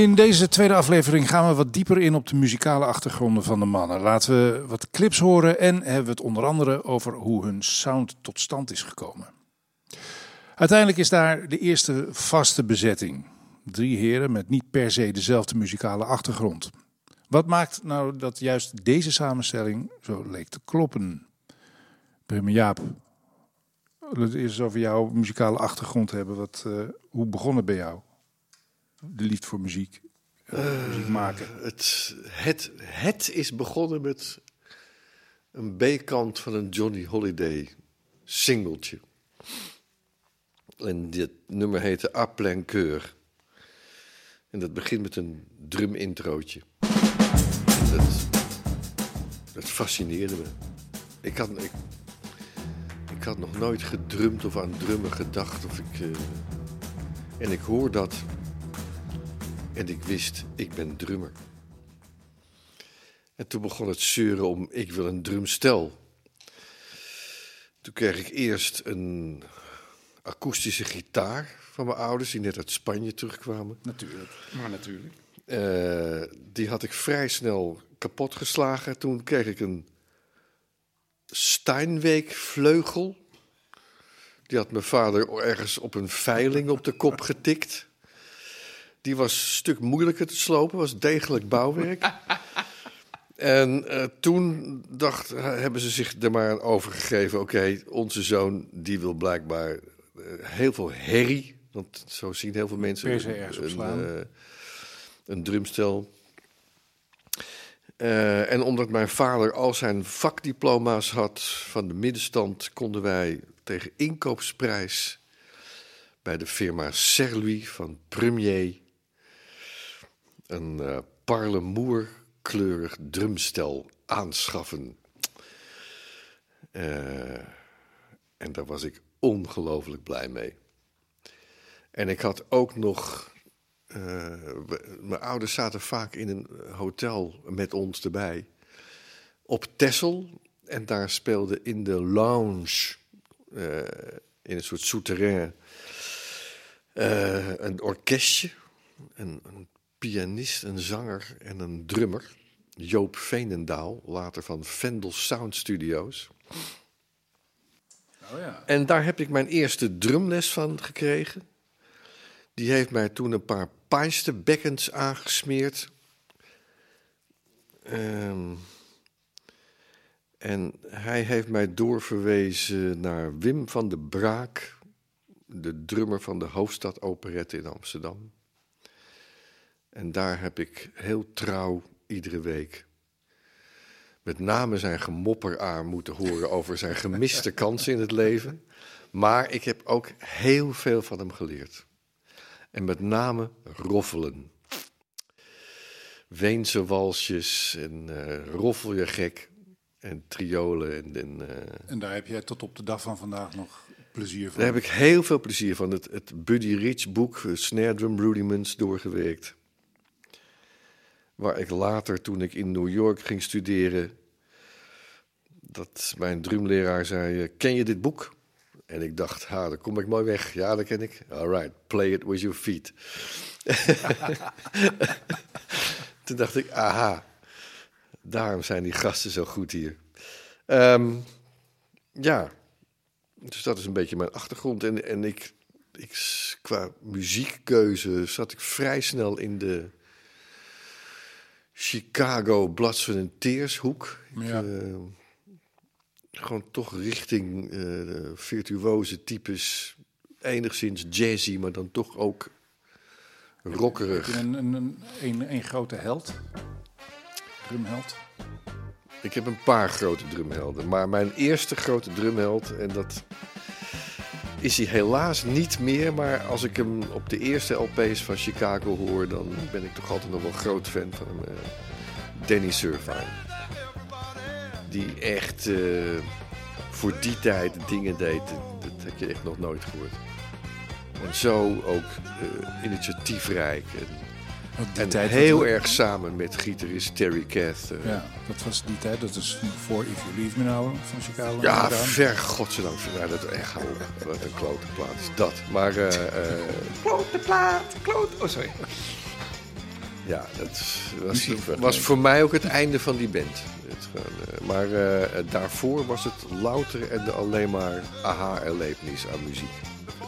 In deze tweede aflevering gaan we wat dieper in op de muzikale achtergronden van de mannen. Laten we wat clips horen en hebben we het onder andere over hoe hun sound tot stand is gekomen. Uiteindelijk is daar de eerste vaste bezetting. Drie heren met niet per se dezelfde muzikale achtergrond. Wat maakt nou dat juist deze samenstelling zo leek te kloppen? Brim Jaap, het eerst over jouw muzikale achtergrond hebben. Wat, uh, hoe begon het bij jou? De liefde voor muziek, uh, muziek maken. Het, het, het is begonnen met een B-kant van een Johnny Holiday singeltje. En dit nummer heette A Plein Keur. En dat begint met een drum-introotje. Dat, dat fascineerde me. Ik had, ik, ik had nog nooit gedrumd of aan drummen gedacht. Of ik, uh, en ik hoor dat. En ik wist, ik ben drummer. En toen begon het zeuren om, ik wil een drumstel. Toen kreeg ik eerst een akoestische gitaar van mijn ouders, die net uit Spanje terugkwamen. Natuurlijk, maar natuurlijk. Uh, die had ik vrij snel kapot geslagen. Toen kreeg ik een Steinweg vleugel. Die had mijn vader ergens op een veiling op de kop getikt. Die was een stuk moeilijker te slopen, was degelijk bouwwerk. En uh, toen dacht, hebben ze zich er maar aan overgegeven. Oké, onze zoon die wil blijkbaar uh, heel veel herrie. Want zo zien heel veel mensen een, een, een drumstel. Uh, en omdat mijn vader al zijn vakdiploma's had van de middenstand, konden wij tegen inkoopsprijs bij de firma Serlui van Premier een uh, parlemoer kleurig drumstel aanschaffen. Uh, en daar was ik ongelooflijk blij mee. En ik had ook nog uh, mijn ouders zaten vaak in een hotel met ons erbij. Op Tessel. En daar speelde in de lounge, in een soort souterrain, een orkestje. Een, een, pianist, een zanger en een drummer. Joop Veenendaal, later van Vendel Sound Studios. Oh ja. En daar heb ik mijn eerste drumles van gekregen. Die heeft mij toen een paar pijsterbekkens aangesmeerd. Um, en hij heeft mij doorverwezen naar Wim van de Braak, de drummer van de Hoofdstad Operette in Amsterdam. En daar heb ik heel trouw iedere week met name zijn gemopper aan moeten horen over zijn gemiste kansen in het leven. Maar ik heb ook heel veel van hem geleerd. En met name roffelen. Weense walsjes en uh, roffel je gek. En triolen. En, en, uh, en daar heb jij tot op de dag van vandaag nog plezier van? Daar heb ik heel veel plezier van. Het, het Buddy Rich boek, Snare Drum Rudiments, doorgewerkt. Waar ik later, toen ik in New York ging studeren, dat mijn drumleraar zei: Ken je dit boek? En ik dacht, ha, daar kom ik mooi weg. Ja, dat ken ik. All right, play it with your feet. Toen dacht ik, aha, daarom zijn die gasten zo goed hier. Um, ja, dus dat is een beetje mijn achtergrond. En, en ik, ik, qua muziekkeuze zat ik vrij snel in de Chicago Bloods and Tears hoek. Ja. Uh, gewoon toch richting uh, virtuoze types. Enigszins jazzy, maar dan toch ook rockerig. Een, een, een, een, een grote held? Drumheld? Ik heb een paar grote drumhelden. Maar mijn eerste grote drumheld, en dat is hij helaas niet meer. Maar als ik hem op de eerste LP's van Chicago hoor, dan ben ik toch altijd nog wel groot fan van hem. Uh, Danny Surfine die echt uh, voor die tijd dingen deed. Dat, dat heb je echt nog nooit gehoord. En zo ook uh, initiatiefrijk. En, en tijd heel dat- erg samen met gitarist Terry Kath. uh, Ja, dat was die tijd. Dat is voor If You Leave Me Now van Chicago. Ja, gedaan. ver godzijdank. Ja, dat echt hou op. Wat een klote plaat is dat. Maar eh, eh, Klote plaat, kloot. Oh, sorry. Ja, dat was, was voor mij ook het einde van die band. Het gewoon, eh, maar eh, daarvoor was het louter en de alleen maar aha-erlevenis aan muziek. Eh,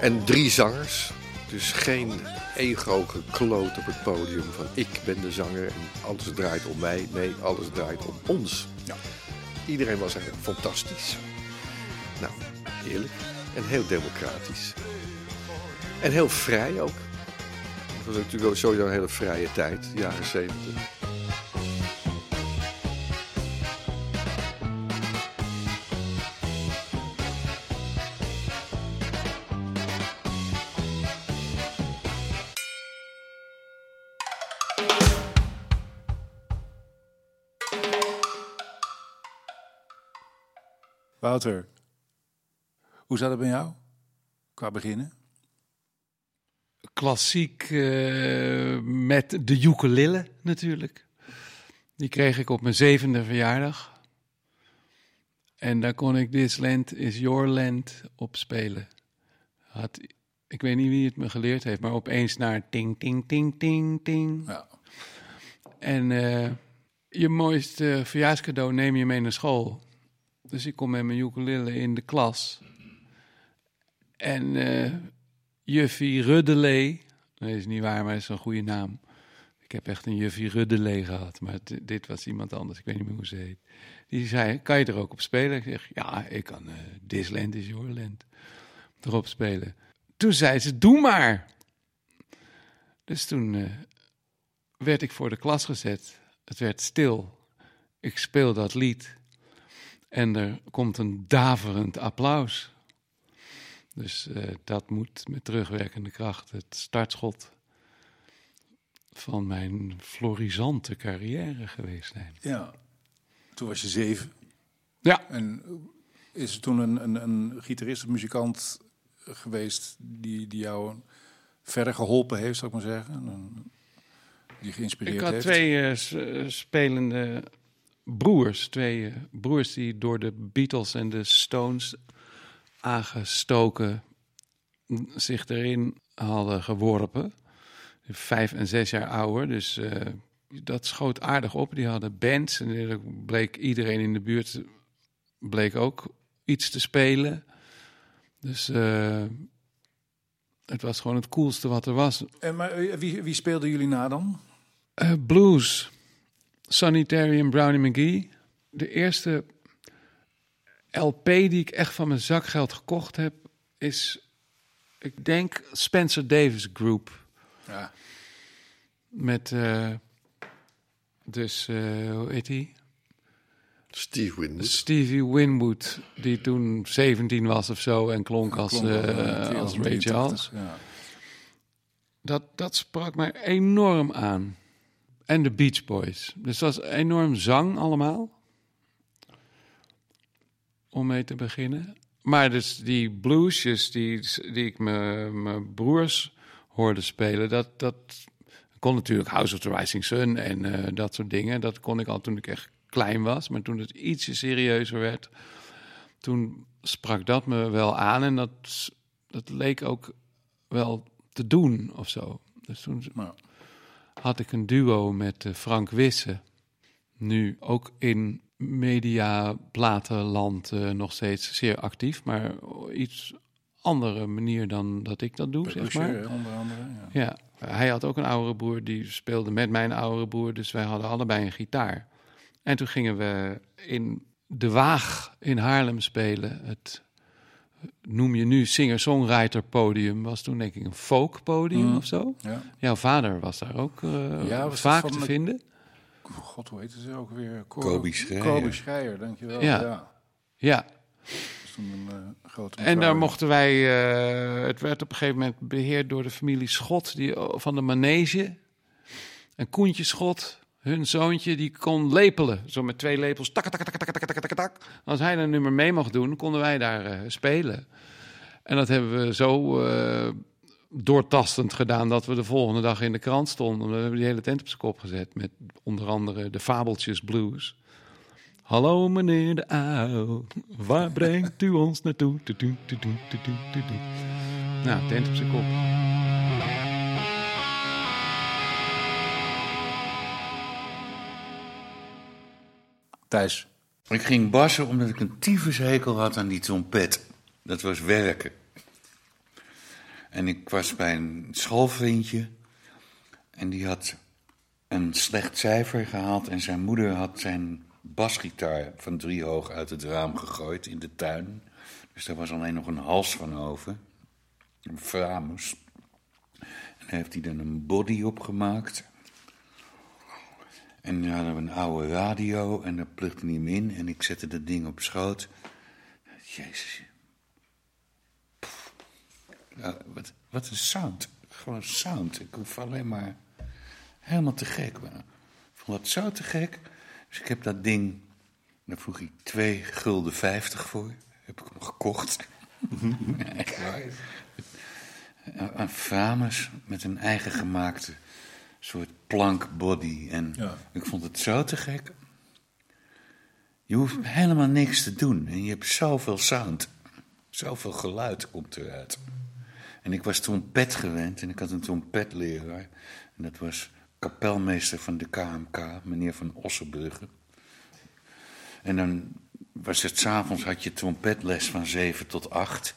en drie zangers. Dus geen ego gekloot op het podium van ik ben de zanger en alles draait om mij. Nee, alles draait om ons. Ja. Iedereen was eigenlijk fantastisch. Nou, heerlijk. En heel democratisch. En heel vrij ook. Het was natuurlijk ook sowieso een hele vrije tijd, de jaren zeventig. Wouter, hoe zat het bij jou? Qua beginnen? Klassiek eh, met de ukulele natuurlijk. Die kreeg ik op mijn zevende verjaardag. En daar kon ik This Land is Your Land op spelen. Had, ik weet niet wie het me geleerd heeft, maar opeens naar ting, ting, ting, ting, ting. Ja. En eh, je mooiste verjaarscadeau neem je mee naar school. Dus ik kom met mijn ukulele in de klas. En eh juffie Ruddelee, nee, dat is niet waar, maar dat is een goede naam. Ik heb echt een juffie Ruddelee gehad, maar dit was iemand anders. Ik weet niet meer hoe ze heet. Die zei, kan je er ook op spelen? Ik zeg, ja, ik kan eh This is Your Land erop spelen. Toen zei ze, doe maar. Dus toen eh, werd ik voor de klas gezet. Het werd stil. Ik speel dat lied. En er komt een daverend applaus. Dus eh, dat moet met terugwerkende kracht het startschot van mijn florisante carrière geweest zijn. ja. Toen was je zeven. Ja, En is er toen een, een, een gitarist of muzikant geweest die, die jou verder geholpen heeft, zou ik maar zeggen? Een- die geïnspireerd ik had heeft? twee eh, eh, spelende broers. Twee eh, broers die door de Beatles en de Stones aangestoken zich erin hadden geworpen. Vijf en zes jaar ouder, dus eh, dat schoot aardig op. Die hadden bands en bleek iedereen in de buurt bleek ook iets te spelen. Dus eh, het was gewoon het coolste wat er was. En maar wie, wie speelden jullie na dan? Eh, blues. Sanitary en Brownie McGee. De eerste LP die ik echt van mijn zakgeld gekocht heb, is, ik denk, Spencer Davis Group. Ja. Met, eh, dus, eh, hoe heet die? Steve Winwood. Stevie Winwood, die toen 17 was of zo en klonk als, Klonk eh, als Ray 83, Charles. Ja. Dat, dat sprak mij enorm aan. En de Beach Boys. Dus dat was enorm zang allemaal. Om mee te beginnen. Maar dus die bluesjes die, die ik mijn broers hoorde spelen, dat, dat kon natuurlijk House of the Rising Sun en eh, dat soort dingen. Dat kon ik al toen ik echt klein was. Maar toen het ietsje serieuzer werd, toen sprak dat me wel aan. En dat, dat leek ook wel te doen of zo. Dus toen Nou, had ik een duo met eh, Frank Wisse. Nu ook in media, platenland eh, nog steeds zeer actief, maar iets andere manier dan dat ik dat doe, zeg maar. onder andere. Ja. Ja, hij had ook een oudere broer, die speelde met mijn oudere broer, dus wij hadden allebei een gitaar. En toen gingen we in De Waag in Haarlem spelen. Het noem je nu singer-songwriter podium, was toen denk ik een folk podium Mhm. of zo. Ja. Jouw vader was daar ook eh, Ja, was dat vaak te de- vinden. God, hoe heet ze ook weer? Cor- Kobe Schreier. Kobe Schreier, dankjewel. Ja. Ja. Ja, een eh, grote en daar mochten wij... eh, het werd op een gegeven moment beheerd door de familie Schot die, van de manege. En Koentje Schot, hun zoontje, die kon lepelen. Zo met twee lepels. Tak, tak, tak, tak, tak, tak. Als hij een nummer mee mocht doen, konden wij daar eh, spelen. En dat hebben we zo eh, doortastend gedaan dat we de volgende dag in de krant stonden. We hebben die hele tent op zijn kop gezet met onder andere de Fabeltjes Blues. Hallo meneer de uil, waar brengt u ons naartoe? Nou, tent op zijn kop. Ik ging bassen omdat ik een tyfushekel had aan die trompet. Dat was werken. En ik was bij een schoolvriendje. En die had een slecht cijfer gehaald. En zijn moeder had zijn basgitaar van drie hoog uit het raam gegooid in de tuin. Dus daar was alleen nog een hals van over. Een framus. En heeft hij dan een body op gemaakt. En dan hadden we een oude radio en daar plugde hij hem in. En ik zette dat ding op schoot. Jezus. Wat, wat een sound. Gewoon sound. Ik hoef alleen maar helemaal te gek. Ik vond dat zo te gek. Dus ik heb dat ding, daar vroeg ik 2 gulden 50 voor. Heb ik hem gekocht. Echt waar. Met een eigen gemaakte soort plankbody. En Ja. ik vond het zo te gek. Je hoeft helemaal niks te doen. En je hebt zoveel sound. Zoveel geluid komt eruit. En ik was trompet gewend en ik had een trompetleraar. En dat was kapelmeester van de KMK, meneer Van Ossenbrugge. En dan was het s'avonds, had je trompetles van 7 tot 8.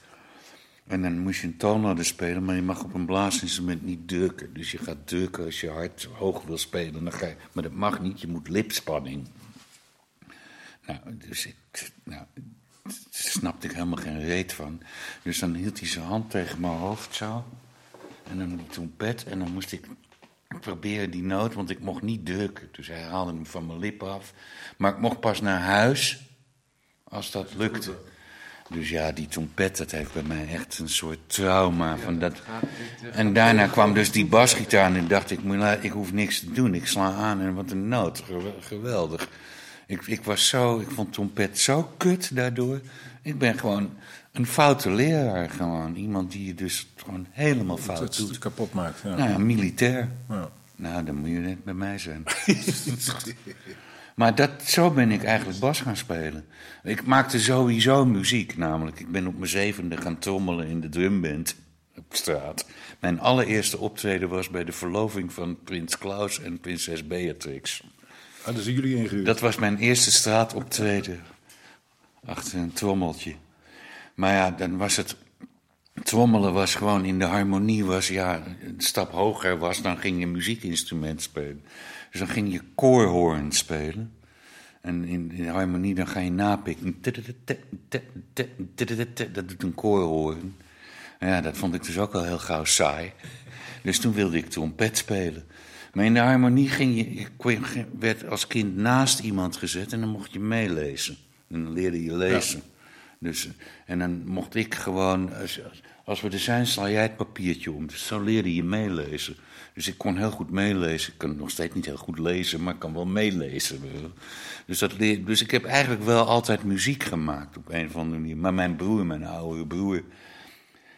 En dan moest je een toonladder spelen, maar je mag op een blaasinstrument niet drukken. Dus je gaat drukken als je hard hoog wil spelen. Dan ga je, maar dat mag niet, je moet lipspanning. Nou, dus ik, nou, daar snapte ik helemaal geen reet van. Dus dan hield hij zijn hand tegen mijn hoofd zo. En dan die trompet. En dan moest ik proberen die noot, want ik mocht niet drukken. Dus hij haalde hem van mijn lippen af. Maar ik mocht pas naar huis als dat lukte. Dus ja, die trompet, dat heeft bij mij echt een soort trauma. Van dat. En daarna kwam dus die basgitaar en ik dacht, ik, ik hoef niks te doen. Ik sla aan en wat een noot. Gew- Geweldig. Ik, ik was zo, ik vond trompet zo kut daardoor. Ik ben gewoon een foute leraar gewoon. Iemand die je dus gewoon helemaal fout Het doet. het kapot maakt. Ja. Nou ja, militair. Ja. Nou, dan moet je net bij mij zijn. maar dat, zo ben ik eigenlijk bas gaan spelen. Ik maakte sowieso muziek, namelijk. Ik ben op mijn zevende gaan trommelen in de drumband op straat. Mijn allereerste optreden was bij de verloving van prins Klaus en prinses Beatrix. Ah, daar zijn jullie ingehuurd. Dat was mijn eerste straatoptreden. Achter een trommeltje. Maar ja, dan was het. Trommelen was gewoon in de harmonie, was ja, een stap hoger was, dan ging je muziekinstrument spelen. Dus dan ging je koorhoorn spelen. En in, in de harmonie dan ga je napikken. Dat doet een koorhoorn. Ja, dat vond ik dus ook al heel gauw saai. Dus toen wilde ik trompet spelen. Maar in de harmonie ging je, werd als kind naast iemand gezet en dan mocht je meelezen. En dan leerde je lezen. Dus, eh, en dan mocht ik gewoon, als, als we er zijn, sla jij het papiertje om. Dus zo leerde je meelezen. Dus ik kon heel goed meelezen. Ik kan nog steeds niet heel goed lezen, maar ik kan wel meelezen. Dus, dat leer, dus ik heb eigenlijk wel altijd muziek gemaakt op een of andere manier. Maar mijn broer, mijn oudere broer,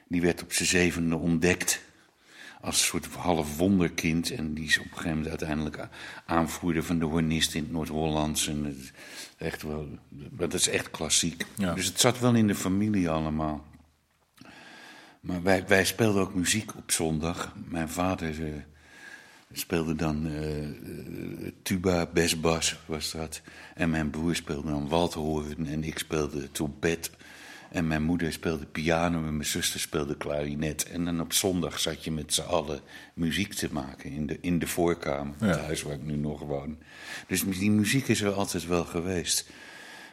die werd op zijn zevende ontdekt als een soort half wonderkind. En die is op een gegeven moment uiteindelijk aanvoerder van de hornist in het Noord-Hollands. En echt wel, dat is echt klassiek. Ja. Dus het zat wel in de familie allemaal. Maar wij, wij speelden ook muziek op zondag. Mijn vader eh, speelde dan eh, eh, tuba, besbas was dat. En mijn broer speelde dan waldhoorn en ik speelde trompet. En mijn moeder speelde piano en mijn zuster speelde klarinet. En dan op zondag zat je met z'n allen muziek te maken in de, in de voorkamer. Ja. Het huis waar ik nu nog woon. Dus die muziek is er altijd wel geweest.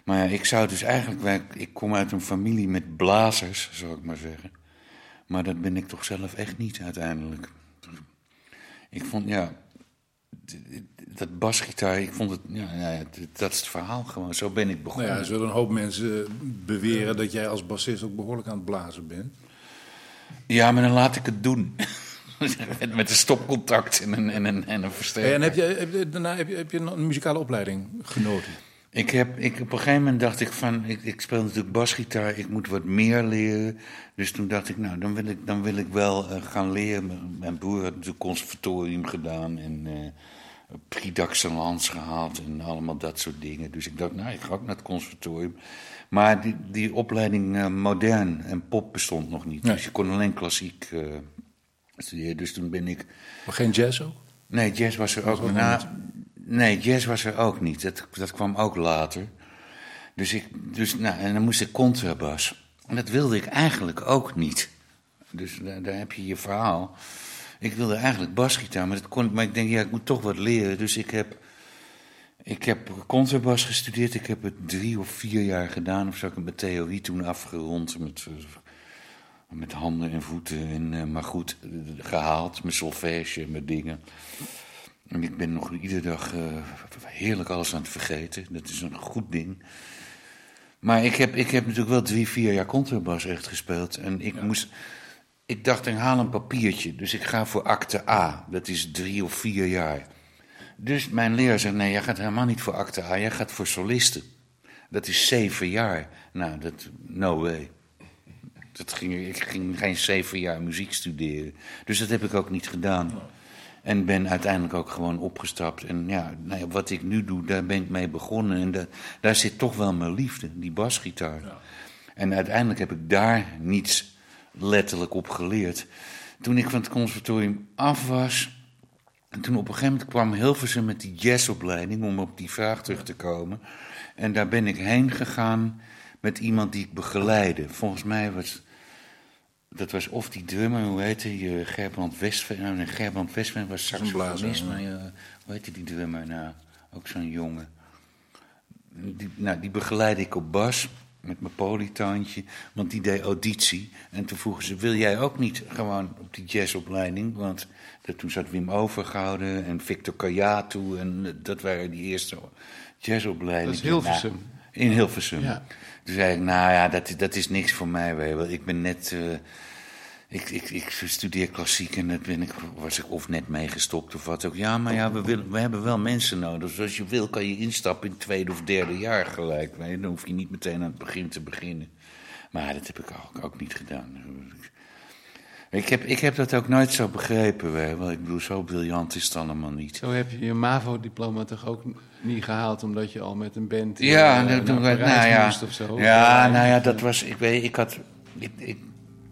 Maar ja, ik zou dus eigenlijk... Ik kom uit een familie met blazers, zou ik maar zeggen. Maar dat ben ik toch zelf echt niet uiteindelijk. Ik vond, ja... Dat basgitaar, ik vond het... Ja, ja, ja, dat is het verhaal gewoon. Zo ben ik Nou begonnen. ja, er zullen een hoop mensen beweren dat jij als bassist ook behoorlijk aan het blazen bent. Ja, maar dan laat ik het doen. met, een stopcontact en een, en een, en een versterker. En heb je, heb daarna heb je, heb je een muzikale opleiding genoten? Ik heb, ik, op een gegeven moment dacht ik van, ik, ik speel natuurlijk basgitaar, ik moet wat meer leren. Dus toen dacht ik, nou, dan wil ik, dan wil ik wel eh, gaan leren. Mijn- broer had natuurlijk conservatorium gedaan en eh Prix gehaald en allemaal dat soort dingen. Dus ik dacht, nou, ik ga ook naar het conservatorium. Maar die, die opleiding eh, modern en pop bestond nog niet. Nee. Dus je kon alleen klassiek studeren. Dus toen ben ik Maar geen jazz ook? Nee, jazz was er ook. Nee, jazz was er ook niet. Dat, dat kwam ook later. Dus ik, dus, nou, en dan moest ik contrabas. En dat wilde ik eigenlijk ook niet. Dus daar, daar heb je je verhaal. Ik wilde eigenlijk basgitaar, maar, dat kon, maar ik denk, ja, ik moet toch wat leren. Dus ik heb, ik heb contrabas gestudeerd. Ik heb het drie of vier jaar gedaan. Of zo. Ik heb mijn theorie toen afgerond met, met handen en voeten. En, eh, maar goed, eh, gehaald. Mijn solfège, mijn dingen. En ik ben nog iedere dag eh, heerlijk alles aan het vergeten. Dat is een goed ding. Maar ik heb, ik heb natuurlijk wel drie, vier jaar contrabas echt gespeeld. En ik moest... Ik dacht, ik haal een papiertje. Dus ik ga voor acte A. Dat is drie of vier jaar. Dus mijn leraar zei, nee, jij gaat helemaal niet voor acte A. Jij gaat voor solisten. Dat is zeven jaar. Nou, dat... No way. Dat ging, ik ging geen zeven jaar muziek studeren. Dus dat heb ik ook niet gedaan. En ben uiteindelijk ook gewoon opgestapt. En ja, nou ja, wat ik nu doe, daar ben ik mee begonnen. En da- daar zit toch wel mijn liefde, die basgitaar. En uiteindelijk heb ik daar niets letterlijk op geleerd. Toen ik van het conservatorium af was... En toen op een gegeven moment kwam Hilversum met die jazzopleiding... om op die vraag terug te komen. En daar ben ik heen gegaan met iemand die ik begeleidde. Volgens mij was... Dat was of die drummer, hoe heette je, Gerbrand Westven. Nee, Gerbrand Westven was saxofonist, maar eh, hoe heette die drummer nou? Ook zo'n jongen. Die, nou, die begeleidde ik op bas met mijn polytoontje, want die deed auditie. En toen vroegen ze, wil jij ook niet gewoon op die jazzopleiding? Want dat, toen zat Wim Overgouden en Victor Kayatu en eh, dat waren die eerste jazzopleidingen. Dat is Hilversum. Nou, in Hilversum. Ja. Toen zei ik, nou ja, dat, is- dat is niks voor mij. Weet. Ik ben net... eh, ik, ik, ik studeer klassiek en dat ben ik, was ik of net meegestopt of wat ook. Ja, maar ja, we, willen, we hebben wel mensen nodig. Dus als je wil kan je instappen in het tweede of derde jaar gelijk. Dan hoef je niet meteen aan het begin te beginnen. Maar dat heb ik ook, ook niet gedaan. Ik heb, ik heb dat ook nooit zo begrepen. je wel. Ik bedoel, zo briljant is het allemaal niet. Zo heb je je MAVO-diploma toch ook niet gehaald... omdat je al met een band Ja, naar dat doen we. Parijs Nou ja, moest of zo? ja, nou ja, dat was. Ik weet, ik had. Ik, ik,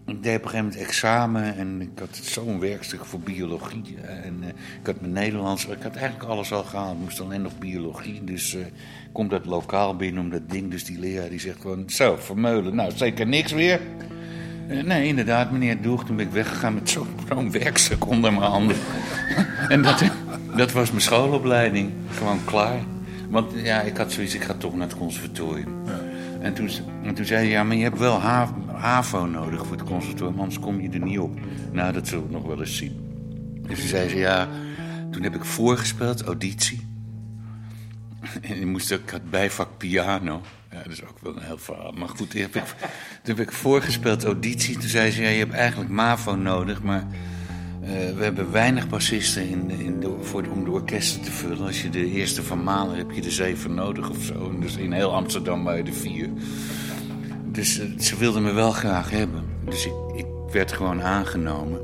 ik deed op een gegeven moment examen en ik had zo'n werkstuk voor biologie. En eh, ik had mijn Nederlands, ik had eigenlijk alles al gehaald. Ik moest alleen nog biologie. Dus eh komt dat lokaal binnen om dat ding. Dus die leraar die zegt gewoon: Zo, Vermeulen, nou zeker niks weer. Eh, nee, inderdaad, meneer Doeg. Toen ben ik weggegaan met zo'n werkstuk onder mijn handen. en dat, dat was mijn schoolopleiding. Gewoon klaar. Want ja, ik had zoiets, ik ga toch naar het conservatorium. En, toen, en toen zei hij, ja, maar je hebt wel Ha- HAVO nodig voor het conservatorium, anders kom je er niet op. Nou, dat zullen we nog wel eens zien. Dus toen zei ze, ja, toen heb ik voorgespeeld, auditie. En je moest ook, ik had bijvak piano. Ja, dat is ook wel een heel verhaal. Maar goed, toen heb ik, toen heb ik voorgespeeld auditie. Toen zei ze, ja, je hebt eigenlijk MAVO nodig, maar eh, we hebben weinig bassisten in, in de, voor, de- om de orkesten te vullen. Als je de eerste van Malen heb je er zeven nodig of zo. Dus in heel Amsterdam waren er vier. Dus eh, ze wilden me wel graag hebben. Dus ik, ik werd gewoon aangenomen.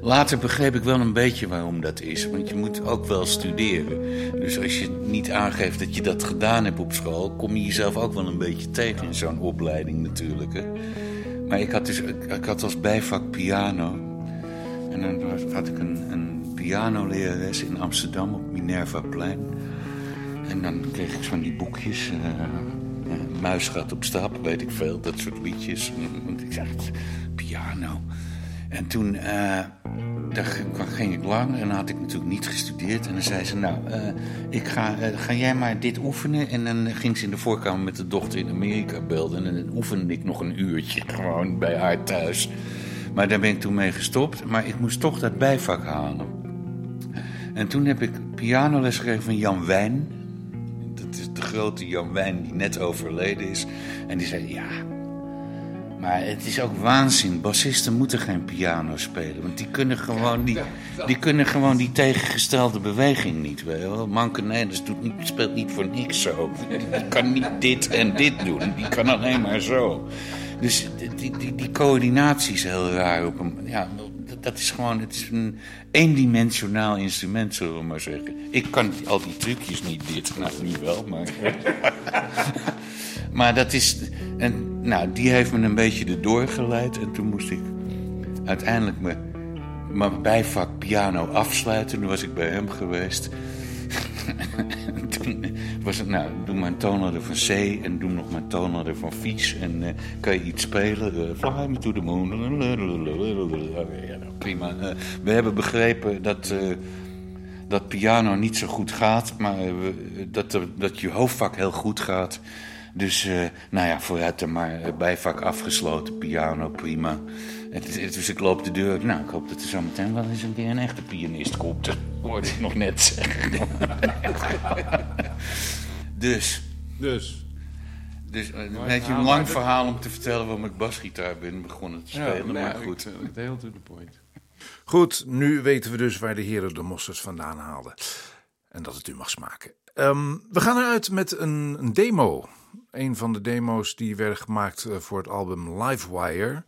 Later begreep ik wel een beetje waarom dat is. Want je moet ook wel studeren. Dus als je niet aangeeft dat je dat gedaan hebt op school... kom je jezelf ook wel een beetje tegen in zo'n opleiding natuurlijk. Hè. Maar ik had, dus, ik, had als bijvak piano. En dan had ik een, een pianolerares in Amsterdam op Minervaplein. En dan kreeg ik van die boekjes... eh, eh, Muisgat op stap, weet ik veel, dat soort liedjes. Want ik zeg, piano. En toen eh, daar ging- ik lang en had ik natuurlijk niet gestudeerd. En dan zei ze, nou, eh, ik ga, eh, ga jij maar dit oefenen. En dan ging ze in de voorkamer met de dochter in Amerika belden. En dan oefende ik nog een uurtje gewoon bij haar thuis. Maar daar ben ik toen mee gestopt. Maar ik moest toch dat bijvak halen. En toen heb ik pianoles gegeven van Jan Wijn. Dat is de grote Jan Wijn die net overleden is. En die zei, ja, maar het is ook waanzin. Bassisten moeten geen piano spelen. Want die kunnen gewoon die, die, kunnen gewoon die tegengestelde beweging niet. Manke Nederlands doet niet, speelt niet voor niks zo. Die kan niet dit en dit doen. Die kan alleen maar zo. Dus die, die, die, coördinatie is heel raar. Op een, ja, dat is gewoon het is een eendimensionaal instrument, zullen we maar zeggen. Ik kan al die trucjes niet dit. Nou, nu wel, maar... Maar dat is. En, nou, die heeft me een beetje erdoor geleid. En toen moest ik uiteindelijk mijn bijvak piano afsluiten. Toen was ik bij hem geweest. toen was het, nou, doe maar een van C en doe nog maar een van vies. En eh, kan je iets spelen? Eh, fly me to the moon. Nou, prima. Eh, we hebben begrepen dat, dat piano niet zo goed gaat, maar dat, dat je hoofdvak heel goed gaat. Dus, eh, nou ja, vooruit er maar eh, bijvak afgesloten, piano, prima. En het- het- dus ik loop de deur. Nou, ik hoop dat er zo meteen wel eens een keer een echte pianist komt. Dat hoorde ik nog net zeggen. dus, Dus. dus eh, Maar weet je, nou, een lang verhaal om te vertellen waarom ik basgitaar ben begonnen te spelen. nee, maar goed. Het heel to the point. Goed, nu weten we dus waar de heren de mosterd vandaan haalden. En dat het u mag smaken. Ehm, we gaan eruit met een, een demo. Een van de demo's die werden gemaakt eh, voor het album Livewire.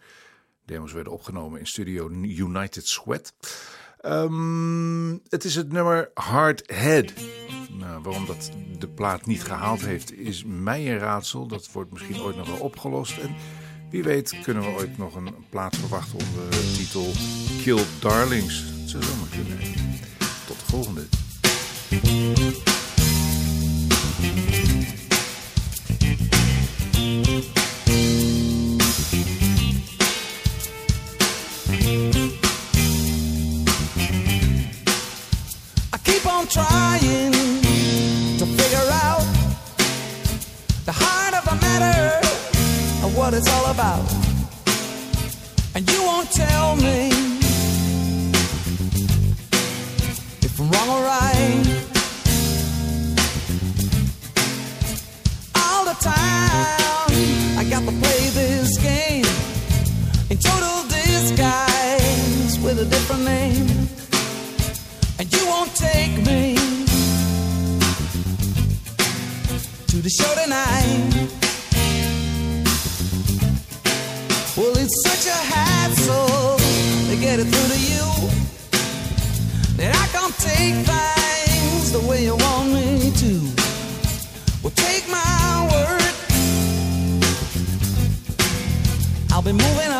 Demos werden opgenomen in studio United Sweat. Ehm, het is het nummer Hard Head. Nou, waarom dat de plaat niet gehaald heeft, is mij een raadsel. Dat wordt misschien ooit nog wel opgelost. En wie weet kunnen we ooit nog een plaat verwachten onder de titel Kill Darlings. Het zou zomaar kunnen. Tot de volgende. I keep on trying to figure out the heart of the matter of what it's all about. And you won't tell me the show tonight. Well, it's such a hassle to get it through to you that I can't take things the way you want me to. Well, take my word, I'll be moving on.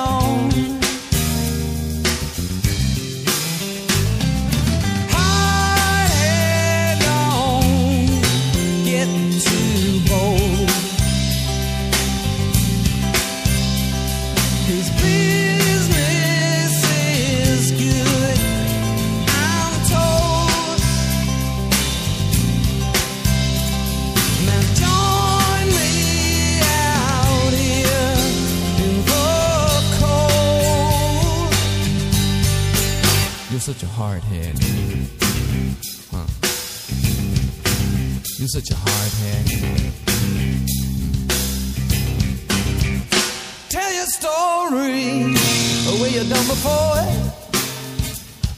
Before.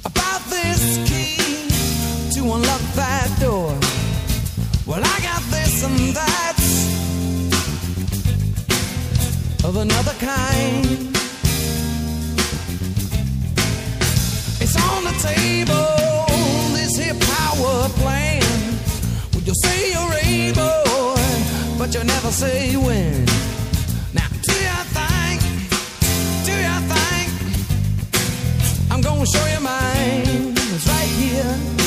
About this key to unlock that door. Well, I got this and that's of another kind. It's on the table, this here power plan. Well, you say you're able, but you never say when. Show you mine? It's right here,